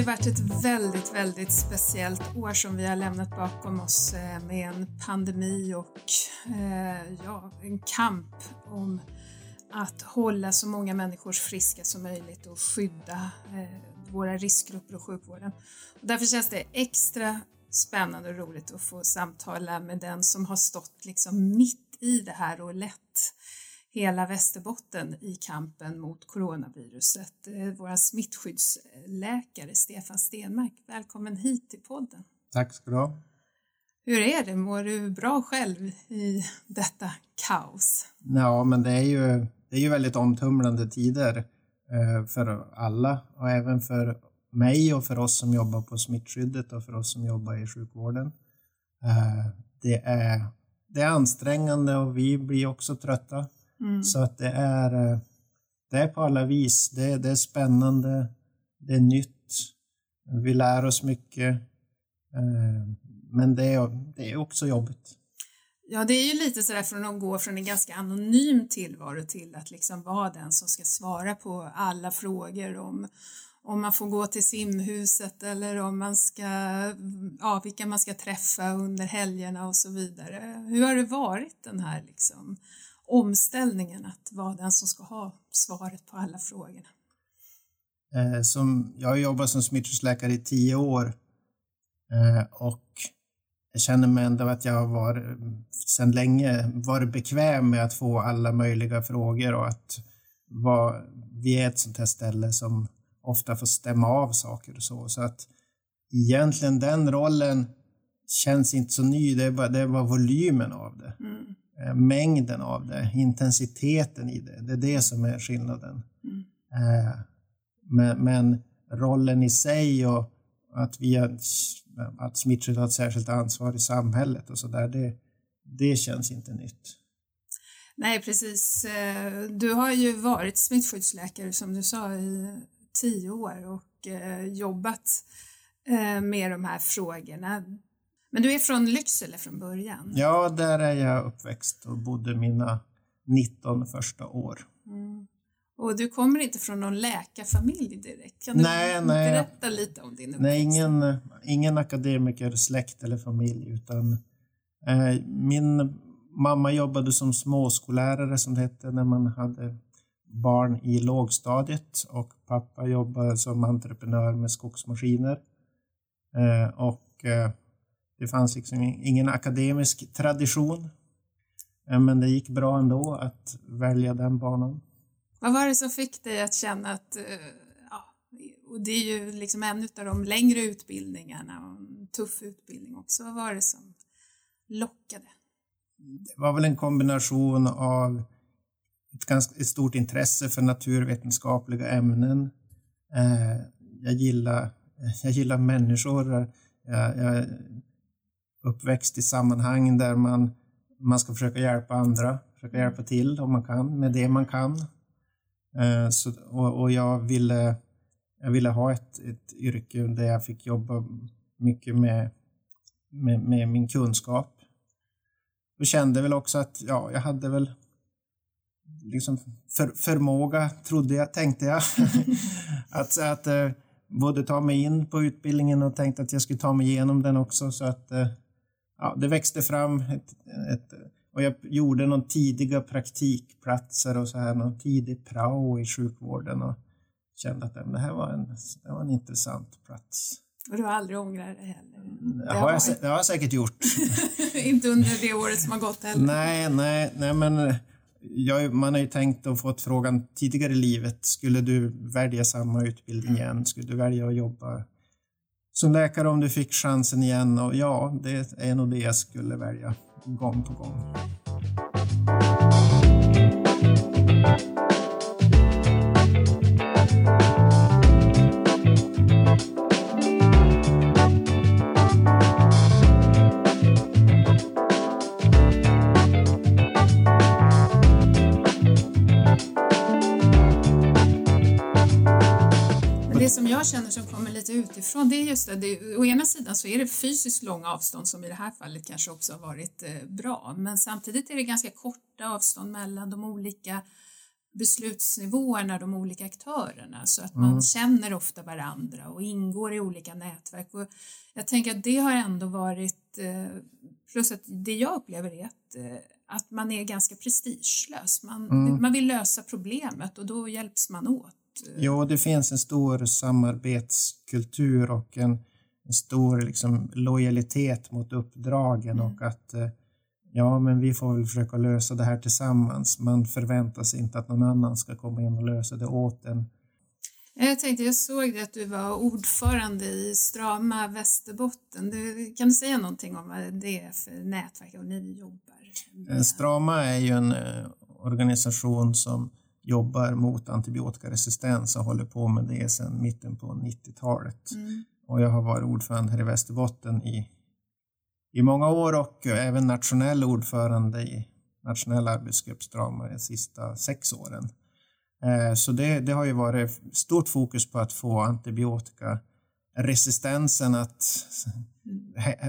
ju varit ett väldigt, väldigt speciellt år som vi har lämnat bakom oss eh, med en pandemi och eh, ja, en kamp om att hålla så många människor friska som möjligt och skydda eh, våra riskgrupper och sjukvården. Och därför känns det extra spännande och roligt att få samtala med den som har stått liksom mitt i det här och lett hela Västerbotten i kampen mot coronaviruset. Vår smittskyddsläkare Stefan Stenmark, välkommen hit till podden. Tack ska du ha. Hur är det? Mår du bra själv i detta kaos? Ja, men det är ju, det är ju väldigt omtumlande tider eh, för alla och även för mig och för oss som jobbar på smittskyddet och för oss som jobbar i sjukvården. Eh, det är, det är ansträngande och vi blir också trötta. Mm. Så att det är, eh, det är på alla vis. Det, det är spännande, det är nytt, vi lär oss mycket. Eh, men det är, det är också jobbigt. Ja, det är ju lite sådär från att gå från en ganska anonym tillvaro till att liksom vara den som ska svara på alla frågor om om man får gå till simhuset eller om man ska, ja, vilka man ska träffa under helgerna och så vidare. Hur har det varit den här liksom, omställningen att vara den som ska ha svaret på alla frågorna? Eh, som, jag har jobbat som smittskyddsläkare i tio år eh, och jag känner mig ändå att jag har sedan länge varit bekväm med att få alla möjliga frågor och att var, vi är ett sånt här ställe som ofta får stämma av saker och så. Så att egentligen den rollen känns inte så ny, det är bara, det är bara volymen av det. Eh, mängden av det, intensiteten i det. Det är det som är skillnaden. Mm. Eh, men, men, rollen i sig och att vi har, att smittskydd har ett särskilt ansvar i samhället och så där, det, det känns inte nytt. Nej, precis. Eh, du har ju varit smittskyddsläkare som du sa i tio år och jobbat med de här frågorna. Men du är från Lycksele från början? Ja, där är jag uppväxt och bodde mina 19 första år. Mm. Och du kommer inte från någon läkarfamilj direkt? Kan du nej, nej. berätta lite om din uppväxt? Nej, ingen, ingen akademiker, släkt eller familj utan eh, min mamma jobbade som småskollärare som det hette när man hade barn i lågstadiet och pappa jobbade som entreprenör med skogsmaskiner. Eh, och eh, det fanns liksom ingen akademisk tradition. Eh, men det gick bra ändå att välja den banan. Vad var det som fick dig att känna att, eh, ja, och det är ju liksom en av de längre utbildningarna och en tuff utbildning också. Vad var det som lockade? Det var väl en kombination av ett ganska ett stort intresse för naturvetenskapliga ämnen. Eh, jag gillar, jag gillar människor. Jag, jag uppväxt i sammanhang där man, man ska försöka hjälpa andra, försöka mm. hjälpa till om man kan, med det man kan. Eh, så, och, och, jag, ville, jag ville ha ett, ett yrke där jag fick jobba mycket med, med, med min kunskap. Jag kände väl också att ja, jag hade väl liksom för, förmåga, trodde jag, tänkte jag. att, att eh, både ta mig in på utbildningen och tänkte att jag skulle ta mig igenom den också. Så att eh, ja, det växte fram ett, ett, och jag gjorde någon tidiga praktikplatser och så här, någon tidig prao i sjukvården och kände att det här var en, det var en intressant plats. Och du har aldrig ångrat det heller? Det har, jag, det har jag säkert gjort. Inte under det året som har gått heller? Nej, nej, nej men jag, man har ju tänkt och fått frågan tidigare i livet, skulle du välja samma utbildning igen? Skulle du välja att jobba som läkare om du fick chansen igen och ja, det är nog det jag skulle välja gång på gång. Utifrån det är just det, det, å ena sidan så är det fysiskt långa avstånd som i det här fallet kanske också har varit eh, bra men samtidigt är det ganska korta avstånd mellan de olika beslutsnivåerna, de olika aktörerna så att man mm. känner ofta varandra och ingår i olika nätverk. Och jag tänker att det har ändå varit, eh, plus att det jag upplever är att, eh, att man är ganska prestigelös. Man, mm. man vill lösa problemet och då hjälps man åt. Jo, det finns en stor samarbetskultur och en, en stor liksom, lojalitet mot uppdragen mm. och att eh, ja, men vi får väl försöka lösa det här tillsammans. Man förväntar sig inte att någon annan ska komma in och lösa det åt en. Jag tänkte, jag såg att du var ordförande i Strama Västerbotten. Du, kan du säga någonting om vad det är för nätverk och ni jobbar? Med? Strama är ju en eh, organisation som jobbar mot antibiotikaresistens och håller på med det sedan mitten på 90-talet. Mm. Och jag har varit ordförande här i Västerbotten i i många år och även nationell ordförande i nationell arbetsgruppsdrama de sista sex åren. Eh, så det, det har ju varit stort fokus på att få antibiotikaresistensen att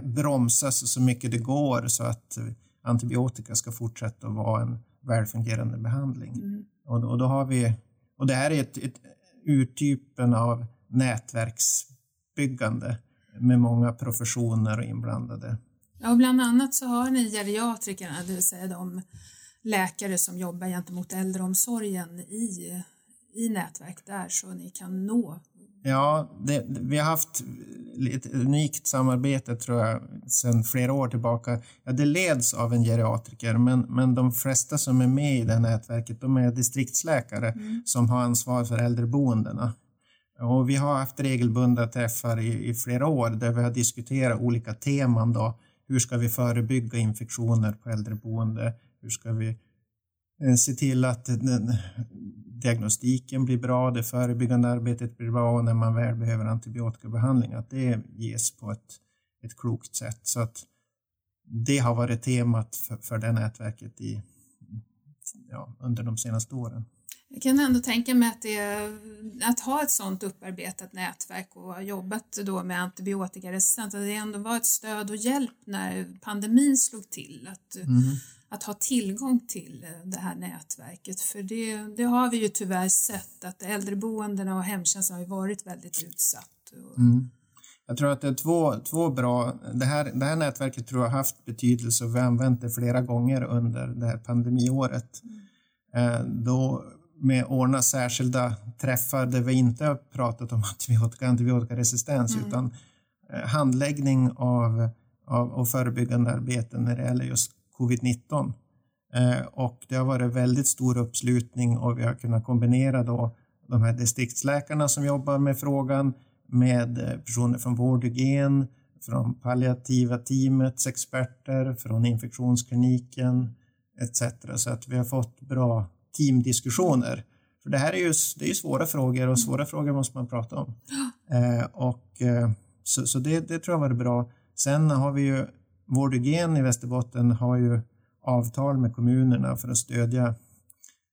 bromsas så mycket det går så att antibiotika ska fortsätta att vara en välfungerande behandling. Mm. Och, och, då har vi, och det här är ett, ett urtypen av nätverksbyggande med många professioner inblandade. Ja, bland annat så har ni geriatrikerna, det vill säga de läkare som jobbar gentemot äldreomsorgen i, i nätverk där så ni kan nå Ja, det, vi har haft ett unikt samarbete tror jag sedan flera år tillbaka. Ja, det leds av en geriatriker men, men de flesta som är med i det här nätverket de är distriktsläkare mm. som har ansvar för äldreboendena. Och vi har haft regelbundna träffar i, i flera år där vi har diskuterat olika teman då, hur ska vi förebygga infektioner på äldreboende? Hur ska vi eh, se till att den, diagnostiken blir bra, det förebyggande arbetet blir bra och när man väl behöver antibiotikabehandling att det ges på ett, ett klokt sätt. Så att det har varit temat för, för det nätverket i, ja, under de senaste åren. Jag kan ändå tänka mig att, det, att ha ett sådant upparbetat nätverk och ha jobbat då med antibiotikaresistens, att det ändå var ett stöd och hjälp när pandemin slog till. Att, mm. Att ha tillgång till det här nätverket, för det, det har vi ju tyvärr sett att äldreboendena och hemtjänsten har varit väldigt utsatt. Mm. Jag tror att det är två, två bra... Det här, det här nätverket tror jag haft betydelse och vi har använt det flera gånger under det här pandemiåret. Mm. Eh, då med ordna särskilda träffar där vi inte har pratat om antibiotika antibiotikaresistens mm. utan eh, handläggning av, av, av förebyggande arbete när det gäller just covid-19. Eh, och det har varit väldigt stor uppslutning och vi har kunnat kombinera då de här distriktsläkarna som jobbar med frågan med eh, personer från vårdhygien, från palliativa teamets experter, från infektionskliniken etc. Så att vi har fått bra teamdiskussioner. För det här är ju, det är ju svåra frågor och svåra frågor måste man prata om. Eh, och, så så det, det tror jag var bra. Sen har vi ju Vårdhygien i Västerbotten har ju avtal med kommunerna för att stödja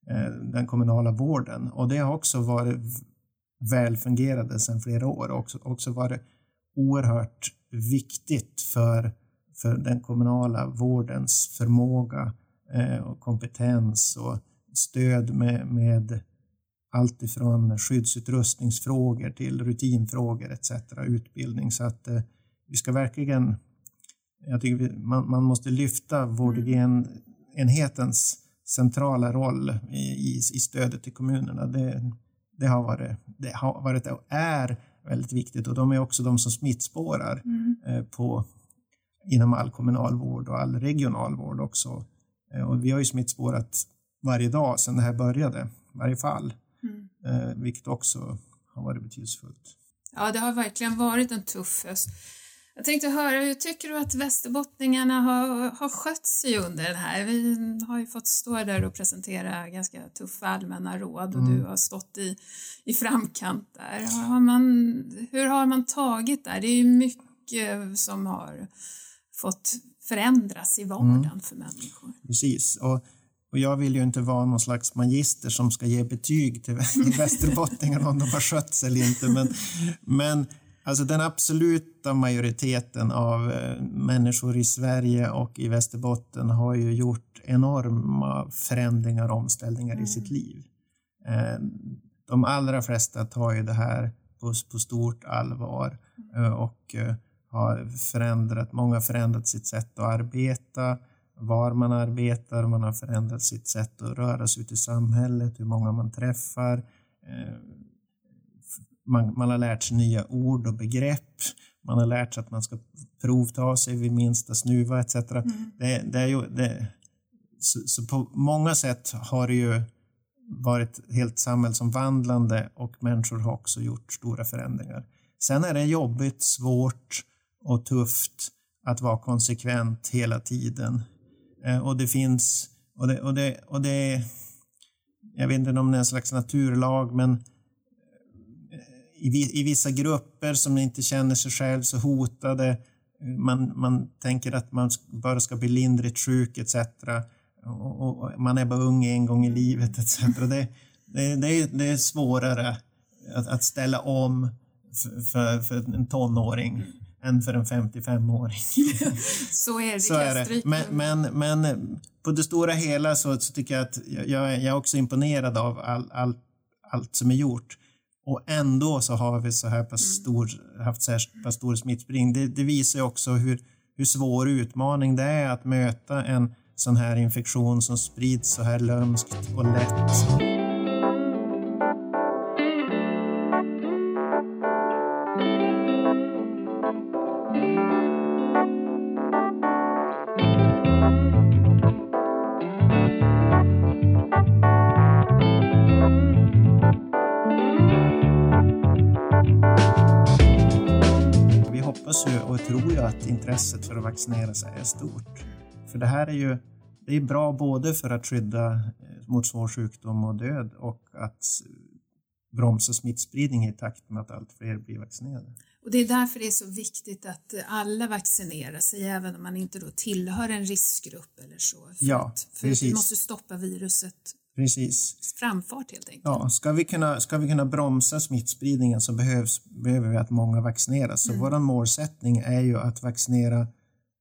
eh, den kommunala vården och det har också varit välfungerande sedan flera år och också, också varit oerhört viktigt för, för den kommunala vårdens förmåga eh, och kompetens och stöd med, med allt ifrån skyddsutrustningsfrågor till rutinfrågor etc. Utbildning. Så att eh, vi ska verkligen... Jag tycker vi, man, man måste lyfta vårdhygienenhetens centrala roll i, i, i, stödet till kommunerna. Det, det, har varit, det har varit och är väldigt viktigt och de är också de som smittspårar mm. eh, på, inom all kommunal vård och all regional vård också. Eh, och vi har ju smittspårat varje dag sedan det här började, varje fall, mm. eh, vilket också har varit betydelsefullt. Ja, det har verkligen varit en tuff höst. Jag tänkte höra, hur tycker du att västerbottningarna har, har skött sig under den här? Vi har ju fått stå där och presentera ganska tuffa allmänna råd och mm. du har stått i, i framkant där. Har man, hur har man tagit där? Det är ju mycket som har fått förändras i vardagen mm. för människor. Precis. Och och jag vill ju inte vara någon slags magister som ska ge betyg till, till västerbottningarna om de har skött sig eller inte. Men, men alltså den absoluta majoriteten av eh, människor i Sverige och i Västerbotten har ju gjort enorma förändringar och omställningar mm. i sitt liv. De allra flesta tar ju det här på, på stort allvar och har förändrat, många har förändrat sitt sätt att arbeta, var man arbetar, man har förändrat sitt sätt att röra sig ut i samhället, hur många man träffar. Man, man har lärt sig nya ord och begrepp. Man har lärt sig att man ska provta sig vid minsta snuva etc. Mm. Det, det, är ju, det, så, så, på många sätt har det ju varit helt samhällsomvandlande och människor har också gjort stora förändringar. Sen är det jobbigt, svårt och tufft att vara konsekvent hela tiden. Eh, och det finns, och det, och det, och det jag vet inte om det är en slags naturlag, men i, i vissa grupper som inte känner sig själv så hotade, man, man tänker att man bara ska bli lindrigt sjuk etc. Och, och man är bara ung en gång i livet etc. Det, det, det, är, det är svårare att, att ställa om för, för, för en tonåring än för en 55-åring. så är det, så är det. Men, men, men, på det stora hela så, så tycker jag att jag, jag är också imponerad av all, all, allt som är gjort. Och ändå så har vi så här pass mm. stor, haft så här pass stor smittspridning. Det, det visar också hur, hur svår utmaning det är att möta en sån här infektion som sprids så här lömskt och lätt. Intresset för att vaccinera sig är stort. För det här är ju det är bra både för att skydda eh, mot svår sjukdom och död och att bromsa smittspridning i takt med att allt fler blir vaccinerade. Och det är därför det är så viktigt att alla vaccinerar sig även om man inte då tillhör en riskgrupp eller så. För ja, att, för precis. vi måste stoppa viruset Precis. framfart helt enkelt. Ja, ska vi kunna, ska vi kunna bromsa smittspridningen så behövs, behöver vi att många vaccineras. Så mm. vår målsättning är ju att vaccinera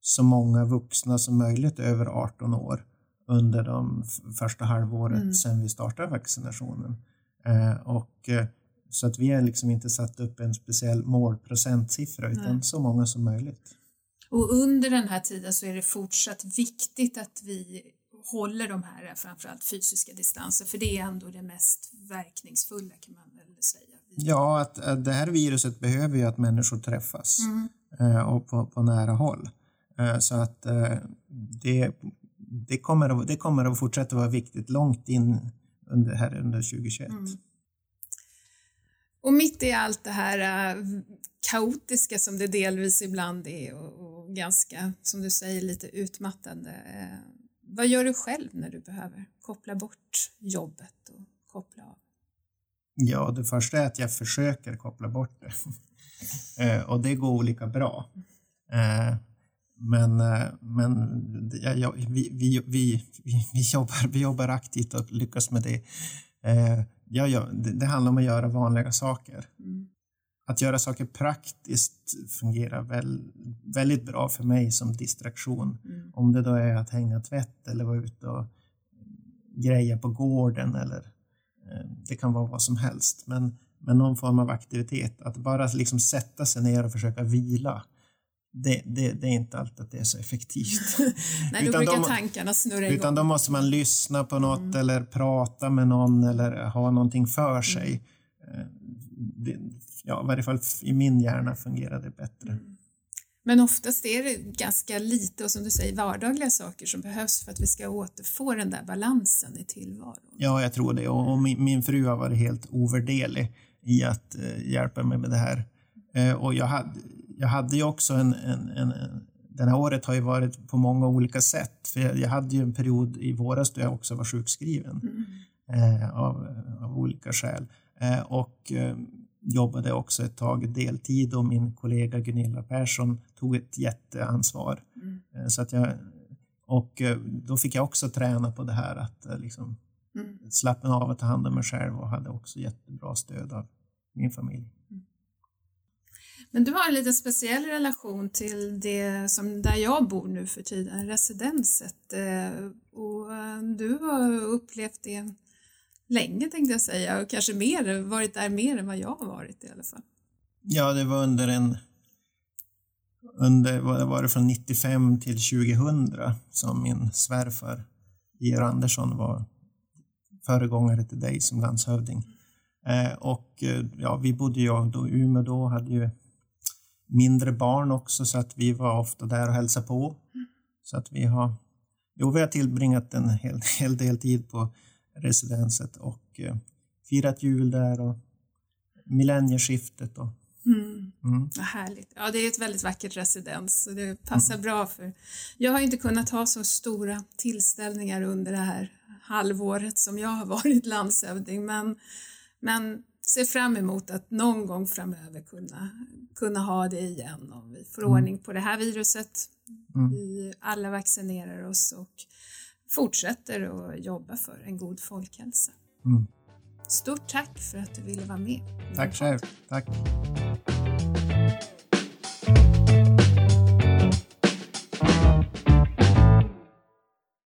så många vuxna som möjligt över 18 år under de första halvåret mm. sedan vi startade vaccinationen. Eh, och, eh, så att vi har liksom inte satt upp en speciell målprocentsiffra utan Nej. så många som möjligt. Och under den här tiden så är det fortsatt viktigt att vi håller de här framförallt fysiska distanser för det är ändå det mest verkningsfulla kan man väl säga. Ja, att, att det här viruset behöver ju att människor träffas mm. eh, och på, på, nära håll. Eh, så att eh, det, det, kommer att, det kommer att fortsätta vara viktigt långt in under, här under 2021. Mm. Och mitt i allt det här kaotiska som det delvis ibland är och, och ganska, som du säger, lite utmattande vad gör du själv när du behöver koppla bort jobbet och koppla av? Ja, det första är att jag försöker koppla bort det. Eh, och det går olika bra. Eh, men eh, men vi, vi, vi, vi, jobbar, vi jobbar aktivt och lyckas med det. Ja, ja, det, handlar om att göra vanliga saker. Mm att göra saker praktiskt fungerar väl, väldigt bra för mig som distraktion. Mm. Om det då är att hänga tvätt eller vara ute och greja på gården eller eh, det kan vara vad som helst. Men, men någon form av aktivitet, att bara liksom sätta sig ner och försöka vila. Det, det, det är inte alltid att det är så effektivt. Nej, då brukar tankarna snurra igång. Utan då måste man lyssna på något mm. eller prata med någon eller ha någonting för sig. Mm. Eh, det, ja, i varje fall i min hjärna fungerar det bättre. Mm. Men oftast är det ganska lite och som du säger vardagliga saker som behövs för att vi ska återfå den där balansen i tillvaron. Ja, jag tror det och, min, min fru har varit helt ovärderlig i att uh, hjälpa mig med det här. Uh, och jag hade, jag hade ju också en, en, en, den här året har ju varit på många olika sätt. För jag, jag hade ju en period i våras då jag också var sjukskriven mm. uh, av, av olika skäl. och jobbade också ett tag deltid och min kollega Gunilla Persson tog ett jätteansvar. Mm. Eh, så att jag, och eh, då fick jag också träna på det här att eh, liksom mm. slappna av och ta hand om mig själv och hade också jättebra stöd av min familj. Mm. Men du har en lite speciell relation till det som där jag bor nu för tiden, residenset. Och du har upplevt det länge tänkte jag säga och kanske mer, varit där mer än vad jag har varit i alla fall. Ja, det var under en under, vad var det, från 95 till 2000 som min svärfar Georg Andersson var föregångare till dig som landshövding. Eh, och eh, ja, vi bodde ju då, Umeå då hade ju mindre barn också så att vi var ofta där och hälsade på. Så att vi har, jo, vi har tillbringat en hel, hel del tid på residenset och eh, firat jul där och millennieskiftet och Mm. Mm. Vad härligt. Ja, det är ett väldigt vackert residens och det passar mm. bra för... Jag har inte kunnat ha så stora tillställningar under det här halvåret som jag har varit landshövding men, men ser fram emot att någon gång framöver kunna, kunna ha det igen om vi får mm. ordning på det här viruset. Mm. Vi alla vaccinerar oss och fortsätter att jobba för en god folkhälsa. Mm. Stort tack för att du ville vara med. Tack själv. Tack.